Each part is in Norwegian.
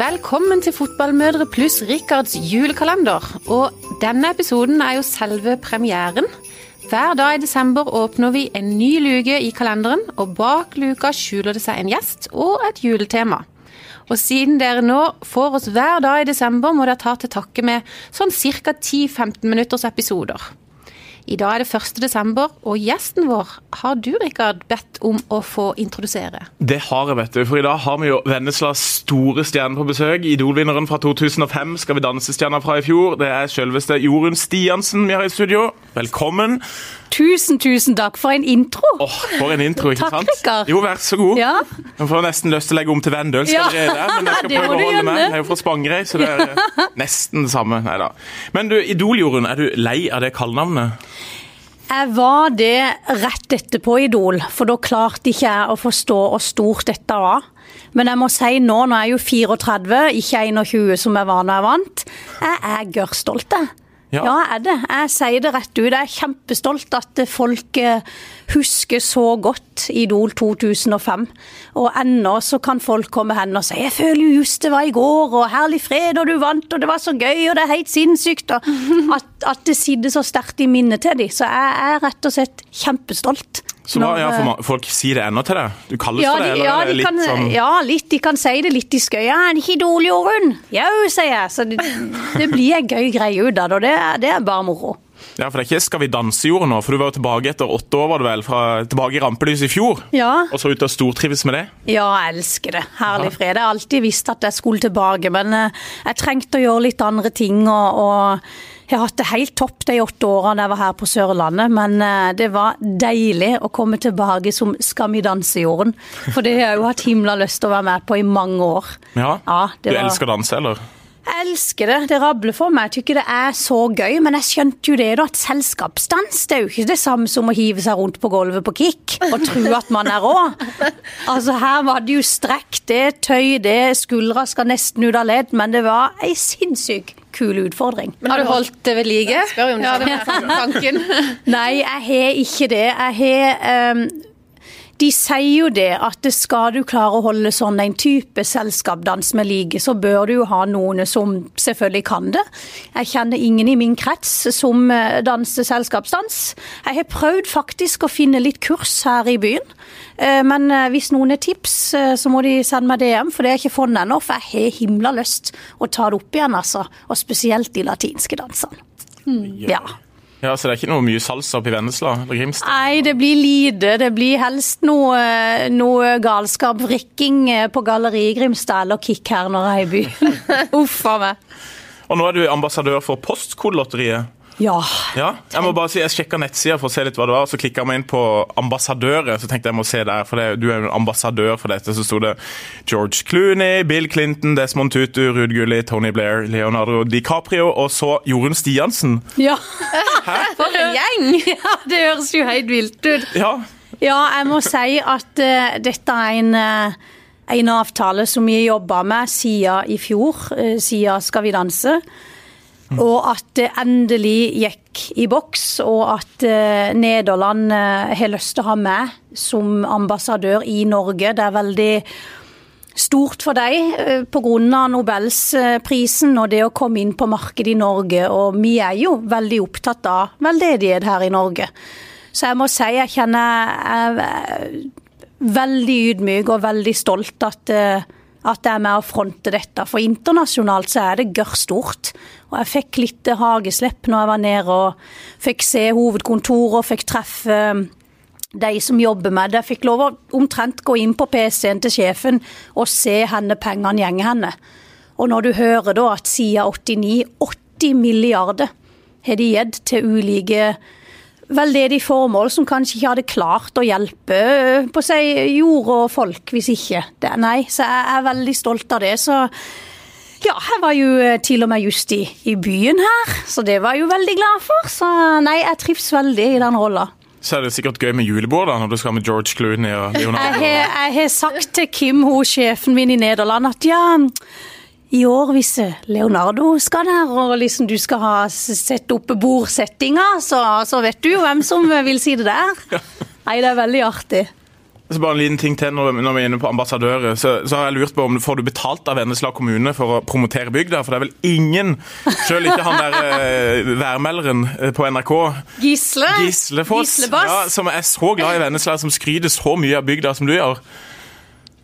Velkommen til Fotballmødre pluss Rikards julekalender. Og denne episoden er jo selve premieren. Hver dag i desember åpner vi en ny luke i kalenderen, og bak luka skjuler det seg en gjest og et juletema. Og siden dere nå får oss hver dag i desember, må dere ta til takke med sånn ca. 10-15 minutters episoder. I dag er det 1. desember, og gjesten vår har du, Rikard, bedt om å få introdusere. Det har jeg, vet du. For i dag har vi jo Venneslas store stjerne på besøk. Idol-vinneren fra 2005, Skal vi danse-stjerna fra i fjor. Det er selveste Jorunn Stiansen vi har i studio. Velkommen. Tusen, tusen takk for en intro. Åh, For en intro, ikke Takk, sant? Rikard. Jo, vær så god. Ja. Jeg får nesten lyst til å legge om til Vendølsk Ja. allerede. Men jeg skal prøve å holde meg. Jeg er jo fra Spangereid, så det er eh, nesten det samme. Neida. Men du, Idol-Jorunn, er du lei av det kallenavnet? Jeg var det rett etterpå Idol, for da klarte ikke jeg å forstå hvor stort dette var. Men jeg må si nå, jeg er jo 34, ikke 21 som jeg var når jeg vant, jeg er gørrstolt, jeg. Ja. Ja, jeg er det. Jeg sier det rett ut. Jeg er kjempestolt at folk eh, husker så godt Idol 2005. Og ennå så kan folk komme hen og si 'jeg føler jo just det var i går', og 'herlig fred, og du vant', og 'det var så gøy', og 'det er helt sinnssykt'. Og at, at det sitter så sterkt i minnet til dem. Så jeg er rett og slett kjempestolt. Så hva, ja, for Folk sier det ennå til deg? Du kalles ja, for det, eller ja, er det de litt kan, sånn ja, litt. De kan si det litt i skøy. Ja, en ikke idol, Jorunn. Jau, sier jeg. Så det, det blir en gøy greie ut av det, og det, er- det er bare moro. Ja, for det er ikke Skal vi danse i jorda nå, for du var jo tilbake etter åtte år, var det vel, fra tilbake i rampelyset i fjor. Ja. Og så ut og stortrives med det. Ja, jeg elsker det. Herlig fred. Jeg har alltid visst at jeg skulle tilbake, men eh, jeg trengte å gjøre litt andre ting. Og, og jeg har hatt det helt topp de åtte årene jeg var her på Sørlandet, men eh, det var deilig å komme tilbake som Skal vi danse-jorden. For det har jeg jo hatt himla lyst til å være med på i mange år. Ja, Ja, Du var- elsker danse, eller? Jeg elsker det. Det rabler for meg. Jeg tykker det er så gøy. Men jeg skjønte jo det, da, at selskapsdans det er jo ikke det samme som å hive seg rundt på gulvet på kick og tro at man er rå. Altså, her var det jo strekk, det tøy, det skuldra skal nesten ut av ledd, men det var ei sinnssyk kul utfordring. har du holdt det ved like? spør jo om det ja, det var tanken. Nei, jeg har ikke det. Jeg har ehm, De sier jo det at skal du klare å holde sånn en type selskapsdans med like, så bør du jo ha noen som selvfølgelig kan det. Jeg kjenner ingen i min krets som eh, danser selskapsdans. Jeg har prøvd faktisk å finne litt kurs her i byen. Eh, Men eh, hvis noen har tips, så må de sende meg DM, for det har jeg ikke funnet ennå. For jeg har himla lyst å ta det opp igjen, altså. Og spesielt de latinske dansene. Ja. Ja, Så det er ikke noe mye salsa oppe i Vennesla eller Grimstad? Nei, det blir lite. Det blir helst noe, noe galskap. Vrikking eh, på Galleri Grimstad eller kick her når jeg er i byen. Uff a meg. Og nå er du ambassadør for Postkodelotteriet. Ja. Ja, jeg må bare si, jeg sjekka nettsida for å se litt hva det var, så klikka vi inn på ambassadører. Så tenkte jeg må se der, for det, du er jo en ambassadør for dette. Så sto det George Clooney, Bill Clinton, Desmond Tutu, Ruud Gulli, Tony Blair, Leonardo DiCaprio og så Jorunn Stiansen. ja. For en gjeng! Ja, det høres jo helt vilt ut. Ja, Ja, jeg må si at uh, dette er en, uh, en avtale som vi jobba med siden i fjor, uh, siden Skal vi danse. Og at det endelig gikk i boks, og at eh, Nederland eh, har lyst til å ha meg som ambassadør i Norge. Det er veldig stort for deg eh, pga. Nobelsprisen og det å komme inn på markedet i Norge. Og vi er jo veldig opptatt av veldedighet her i Norge. Så jeg må si jeg kjenner jeg veldig ydmyk og veldig stolt at, at jeg er med å fronte dette. For internasjonalt så er det gørr stort. Og jeg fikk litt eh, hageslepp når jeg var nede og fikk se hovedkontoret og fikk treffe eh, de som jobber med det. Jeg fikk lov å omtrent gå inn på PC-en til sjefen og se henne pengene gjenger henne. Og når du hører da at siden 89 80 milliarder har de gitt til ulike veldedige formål som kanskje ikke hadde klart å hjelpe øh, på seg jord og folk hvis ikke. Det, nei, så jeg er veldig stolt av det. Så ja, jeg var jo øh, til og med just i, i byen her, så det var jeg jo veldig glad for. Så nei, jeg trives veldig i den rolla. Så er det sikkert gøy med julebord da, når du skal med George Clooney og Leonardo. jeg har sagt til Kim, hun sjefen min i Nederland, at ja, i år hvis Leonardo skal der, og liksom du skal ha sette opp bordsettinga, så, så vet du hvem som vil si det der. Nei, det er veldig artig. Så bare en liten ting til når, når vi er inne på ambassadører. Så, så, har jeg lurt på om Får du betalt av Vennesla kommune for å promotere bygda? For det er vel ingen, selv ikke han der eh, værmelderen eh, på NRK Gisle. Gislefoss, ja, som er så glad i Vennesla, som skryter så mye av bygda som du gjør.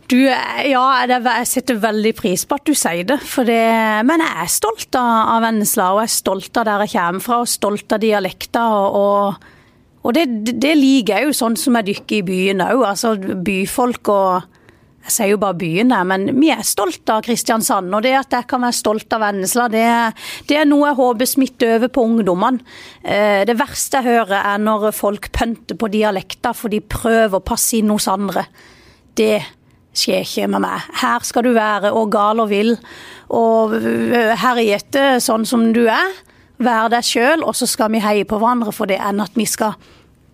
Du, ja, jeg setter veldig pris på at du sier det. det men jeg er stolt av, av Vennesla, og jeg er stolt av der jeg kommer fra, og stolt av dialekter. og, og og det, det, liker jeg jo, sånn som jeg dykker i byen òg. Altså byfolk og Jeg sier jo bare byen der, men vi er stolt av Kristiansand. Og det at jeg kan være stolt av Vennesla, det, det er noe jeg håper smitter over på ungdommene. Eh, det verste jeg hører er når folk pønter på dialekter for de prøver å passe inn hos andre. Det skjer ikke med meg. Her skal du være og gal og vill og eh, herjete sånn som du er. Vær deg sjøl, og så skal vi heie på hverandre for det enn at vi skal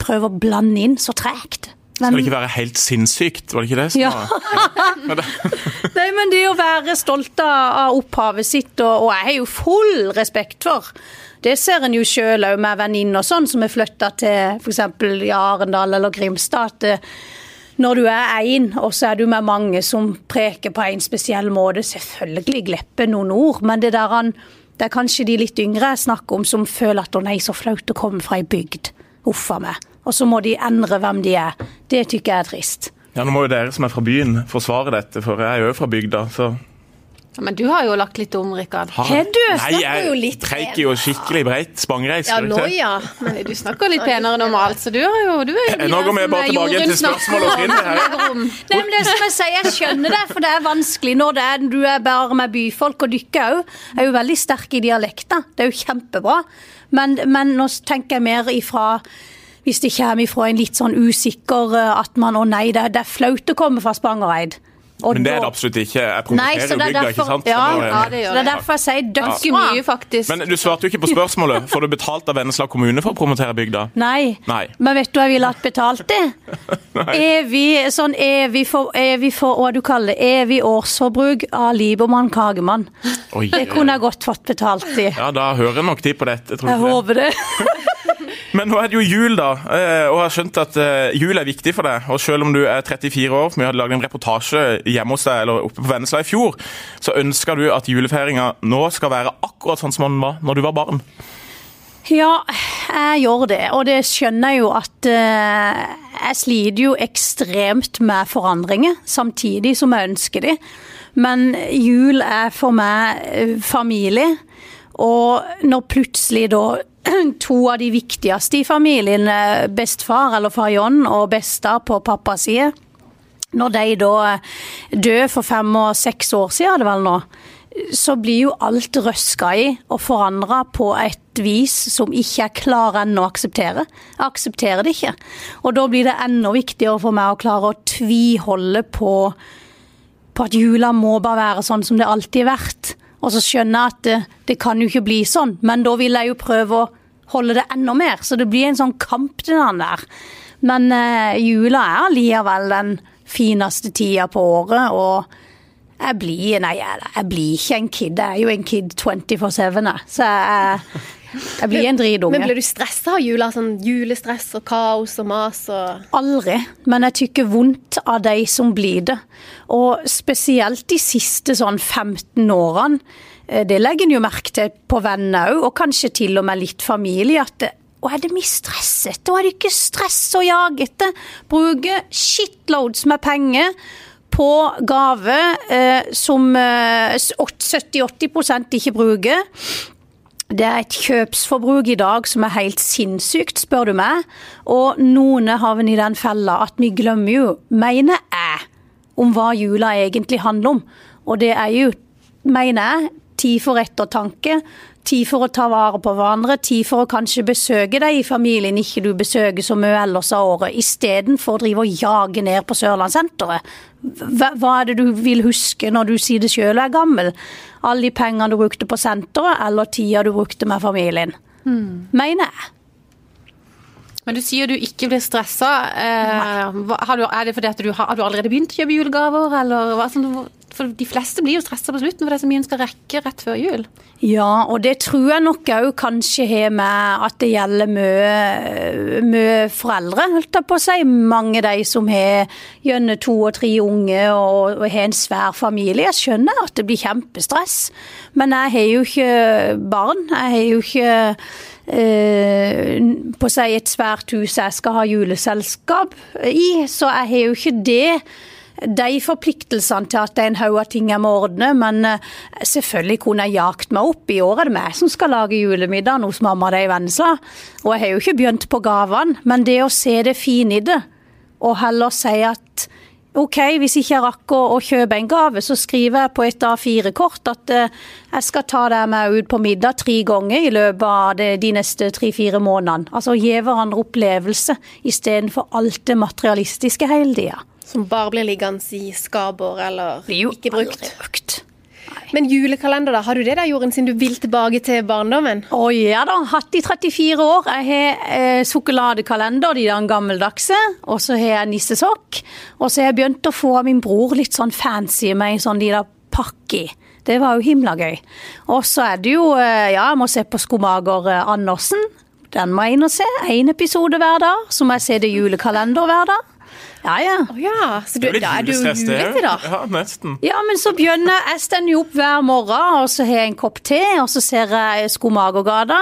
prøve å blande inn så tregt. Men, skal det ikke være helt sinnssykt, var det ikke det? ja. Nei, men det å være stolt av opphavet sitt, og, og jeg har jo full respekt for det ser en jo sjøl òg med venninner og sånn som er flytta til f.eks. Arendal eller Grimstad. at eh, når du er én, og så er du med mange som preker på en spesiell måte, selvfølgelig glipper noen ord, men det, der, det er kanskje de litt yngre jeg snakker om, som føler at å nei, så flaut å komme fra ei bygd. Huff a meg og så må de endre hvem de er. Det tykker jeg er trist. Ja, Nå må jo dere som er fra byen forsvare dette, for jeg er jo fra bygda. så... Ja, men du har jo lagt litt om, Rikard. Har du? Nei, jeg preiker jo skikkelig breit. Spangreis. Ja, nå ja. Men du snakker litt penere enn normalt, så du har jo du er jo Nå går vi bare tilbake til spørsmålet opprinnelig her. Nei, men det er som jeg sier, jeg skjønner det, for det er vanskelig når det er, du er bare med byfolk, og dere òg er jo veldig sterke i dialekter. Det er jo kjempebra. Men, men nå tenker jeg mer ifra hvis det kommer ifra en litt sånn usikker eh, at man Å nei, det, det er flaut å komme fra Spangereid. Og Men det er det absolutt ikke. Jeg promoterer jo bygda, ikke sant? Ja, ja, det, det er derfor jeg sier dødsmye, ja. mye, faktisk. Men du svarte jo ikke på spørsmålet. Får du betalt av Vennesla kommune for å promotere bygda? Nei. Nei. Men vet du hva jeg ville hatt betalt det? evig, sånn evig, for, evig for, hva du kaller det, evig årsforbruk av Libermann Kagemann. Oi, det kunne jeg godt fått betalt i. Ja, da hører nok de på dette, tror jeg. Jeg håper det. Men nå er det jo jul, da, eh, og jeg har skjønt at eh, jul er viktig for deg. Og selv om du er 34 år, for vi hadde laget en reportasje hjemme hos deg eller oppe på Vennesla i fjor, så ønsker du at julefeiringa nå skal være akkurat sånn som den var når du var barn? Ja, jeg gjør det. Og det skjønner jeg jo at uh, jeg sliter jo ekstremt med forandringer, samtidig som jeg ønsker de. Men jul er for meg familie. Og når plutselig da to av de viktigste i familien, eh, bestefar eller far John og besta på pappas side, når de da døde for fem og seks år siden, er det vel nå, så blir jo alt røska i og forandra på et vis som ikke er klar ennå å akseptere. Jeg aksepterer det ikke. Og da blir det enda viktigere for meg å klare å tviholde på, på at jula må bare være sånn som det alltid har vært. Og så skjønner jeg at det, det, kan jo ikke bli sånn, men da vil jeg jo prøve å holde det enda mer. Så det blir en sånn kamp den der. Men eh, jula er allikevel den fineste tida på året, og jeg blir Nei, jeg, jeg blir ikke en kid. Jeg er jo en kid 24-7, så jeg, jeg blir en dritunge. Men blir du stressa av jula? Sånn julestress og kaos og mas og Aldri. Men jeg tykker vondt av de som blir det. Og spesielt de siste sånn 15 årene. Eh, det legger en jo merke til på venner òg, og kanskje til og med litt familie. at det, og er det mye stressete? Og er det ikke stress og jagete? Bruke shitloads med penger på gave eh, som eh, 70-80% ikke bruker. Det er et kjøpsforbruk i dag som er helt sinnssykt, spør du meg. Og noen havner i den fella at vi glemmer jo, mener jeg, om hva jula egentlig handler om. Og det er jo, mener jeg, tid for ettertanke. Tid for å ta vare på hverandre, tid for å kanskje besøke deg i familien ikke du besøker så mye ellers av året, istedenfor å drive og jage ned på Sørlandssenteret. Hva, hva er det du vil huske når du sier det sjøl er gammel? Alle de pengene du brukte på senteret, eller tida du brukte med familien. Mm. Mener jeg. Men du sier du ikke blir stressa. Eh, er det fordi at du har, har, du allerede begynt å kjøpe julegaver, eller hva som For de fleste blir jo stressa på slutten, for det er så mye en skal rekke rett før jul. Ja, og det tror jeg nok òg kanskje har med at det gjelder mye, mye foreldre, holdt jeg på å si. Mange de som har gjennom to og tre unge og, og har en svær familie. Jeg skjønner at det blir kjempestress, men jeg har jo ikke barn. Jeg har jo ikke eh, på å si et svært hus jeg skal ha juleselskap i, så jeg har jo ikke det de forpliktelsene til at det er en haug av ting jeg må ordne, men eh, selvfølgelig kunne jeg jagt meg opp. I år er det meg som skal lage julemiddagen hos mamma og de i Vennesla. Og jeg har jo ikke begynt på gavene, men det å se det fine i det, og heller si at OK, hvis ikke jeg rakk å, å kjøpe en gave, så skriver jeg på et A4-kort at eh, jeg skal ta deg med ut på middag tre ganger i løpet av det, de neste tre-fire månedene. Altså gi hverandre opplevelse istedenfor alt det materialistiske hele tida. Som bare blir liggende i skapet eller ikke brukt. Brukt. Men julekalender, da? Har du det der, Jorunn, siden du vil tilbake til barndommen? Å ja da, hatt i 34 år. Jeg har eh, sjokoladekalender, de der gammeldagse. Og så har jeg nissesokk. Og så har jeg begynt å få av min bror litt sånn fancy med sånn de der pakke i. Det var jo himla gøy. Og så er det jo eh, Ja, jeg må se på Skomager eh, Andersen. Den må jeg inn og se. Én episode hver dag. Så må jeg se det julekalender hver dag. Ja, ja. Oh, ja, så du, Det er litt da er du julestress, det julete, da. Ja, nesten. Ja, men så begynner jeg stender jo opp hver morgen, og så har jeg en kopp te, og så ser jeg Skomagergata.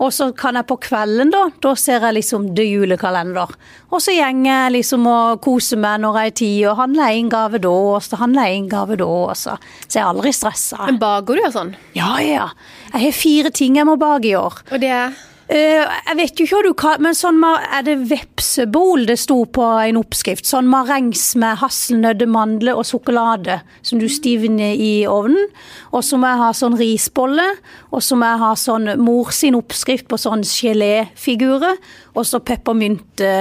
Og så kan jeg på kvelden, da, da ser jeg liksom The Julekalender. Og så gjenger jeg liksom og koser meg når jeg har tid, og handler en gave da, og så handler jeg en gave da, og så. Så jeg er aldri stressa. Men baker du og sånn? Ja, ja. Jeg har fire ting jeg må bake i år. Og det er jeg vet jo ikke hva du kaller men sånn er det vepsebol det sto på en oppskrift? Sånn marengs med hasselnøtter, mandler og sjokolade som du stivner i ovnen. Og så må jeg ha sånn risbolle, og så må jeg ha sånn mor sin oppskrift på sånn geléfigurer. Og så peppermynte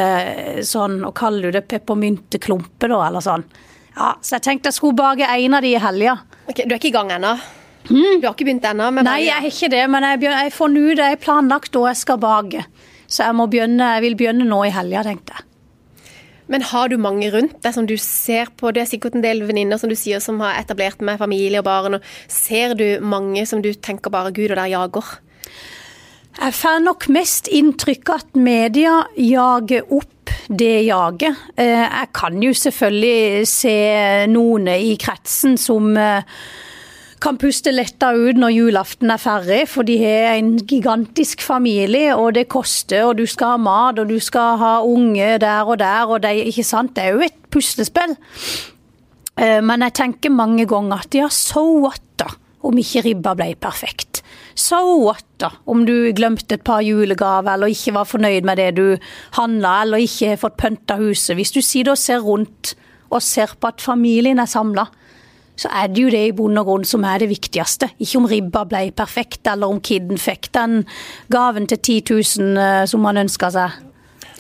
sånn, og kaller du det, peppermynteklumpe, da, eller sånn. Ja, så jeg tenkte jeg skulle bake en av de i helga. Ok, Du er ikke i gang ennå? Du har ikke begynt ennå? men Nei, jeg har ikke det, men jeg, begynner, jeg får nå det jeg planlagt da jeg skal bake. Så jeg, begynne, jeg vil begynne nå i helga, tenkte jeg. Men har du mange rundt deg som du ser på? Det er sikkert en del venninner som du sier som har etablert med familie og barn. og Ser du mange som du tenker bare gud, og der jager? Jeg får nok mest inntrykk at media jager opp det jaget. Eh, Jeg kan jo selvfølgelig se noen i kretsen som eh, kan puste letta ut når julaften er ferdig, for de har en gigantisk familie, og det koster, og du skal ha mat, og du skal ha unge der og der, og det, ikke sant? det er jo et puslespill. Eh, Men jeg tenker mange ganger at ja, so what da, om ikke ribba ble perfekt? So what da, om du glemte et par julegaver, eller ikke var fornøyd med det du handla, eller ikke har fått pynta huset? Hvis du sitter og ser rundt og ser på at familien er samla, så er det jo det i bunn og grunn som er det viktigste. Ikke om ribba ble perfekt, eller om kiden fikk den gaven til 10 000 eh, som han ønska seg.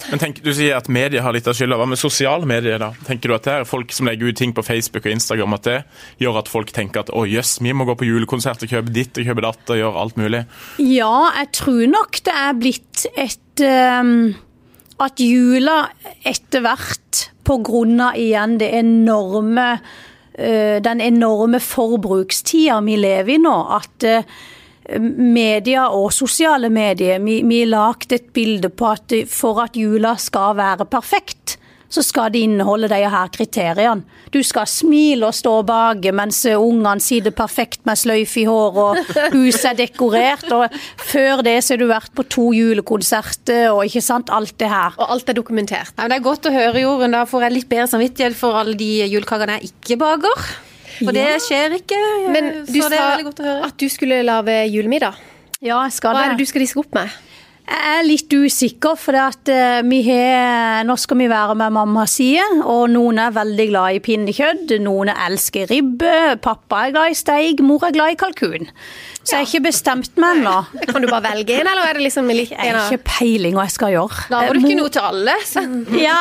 Men tenk, Du sier at media har litt av skylda. Hva med sosiale medier? da? Tenker du at det er folk som legger ut ting på Facebook og Instagram, at det gjør at folk tenker at å jøss, vi må gå på julekonsert og kjøpe ditt og kjøpe datt og gjøre alt mulig? Ja, jeg tror nok det er blitt et um, At jula etter hvert, på grunn av igjen det enorme den enorme forbrukstida vi lever i nå, at eh, media og sosiale medier Vi, vi har lagd et bilde på at for at jula skal være perfekt, så skal det inneholde de her kriteriene. Du skal smile og stå bak mens ungene sitter perfekt med sløyfe i håret og huset er dekorert. Og før det så har du vært på to julekonserter og ikke sant, alt det her. Og alt er dokumentert. Ja, men det er godt å høre, Jorunn. Da får jeg litt bedre samvittighet for alle de julekakene jeg ikke baker. For det skjer ikke. Men du sa at du skulle lage julemiddag. Ja, jeg skal det. Hva er det du skal diske opp med? Jeg er litt usikker, for at eh, vi har, nå skal vi være med mammas side, og noen er veldig glad i pinnekjøtt, noen elsker ribbe, pappa er glad i steik, mor er glad i kalkun. Så jeg har ikke bestemt meg ennå. Kan du bare velge en, eller er det liksom litt Jeg har ikke peiling hva jeg skal gjøre. Da var det ikke noe til alle. Ja,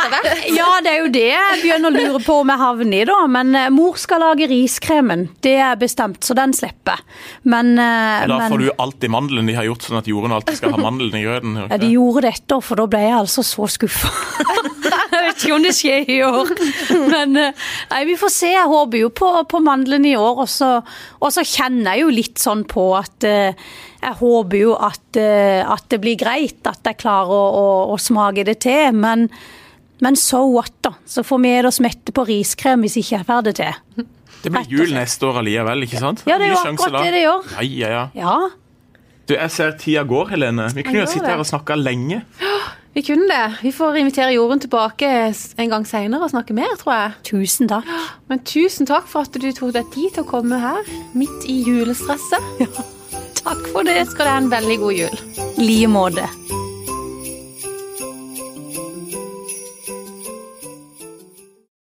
ja, det er jo det jeg begynner å lure på om jeg havner i, da. Men eh, mor skal lage riskremen. Det er bestemt, så den slipper. Men, eh, Da men får du alltid mandelen de har gjort, sånn at Jorunn alltid skal ha mandelen i grøten. ja, de de det? gjorde dette, for da ble jeg altså så skuffa. vet ikke om det skjer i år. Men eh, nei, vi får se. Jeg håper jo på, på mandelen i år. Og så, og så kjenner jeg jo litt sånn på at eh, jeg håper jo at, eh, at det blir greit, at jeg klarer å, å, å smake det til. Men, men so what, da? Så får vi oss mette på riskrem hvis ikke jeg får det til. Det blir jul neste år allikevel, ikke sant? Ja, det er jo akkurat det det gjør. Ja, ja, ja. Ja. Du, jeg ser tida går, Helene. Vi kunne jo sitte her og snakka lenge. Vi kunne det. Vi får invitere Jorunn tilbake en gang seinere og snakke mer, tror jeg. Tusen takk. Men tusen takk for at du tok deg tid til å komme her midt i julestresset. Takk for det. Skal du ha en veldig god jul. I like måte.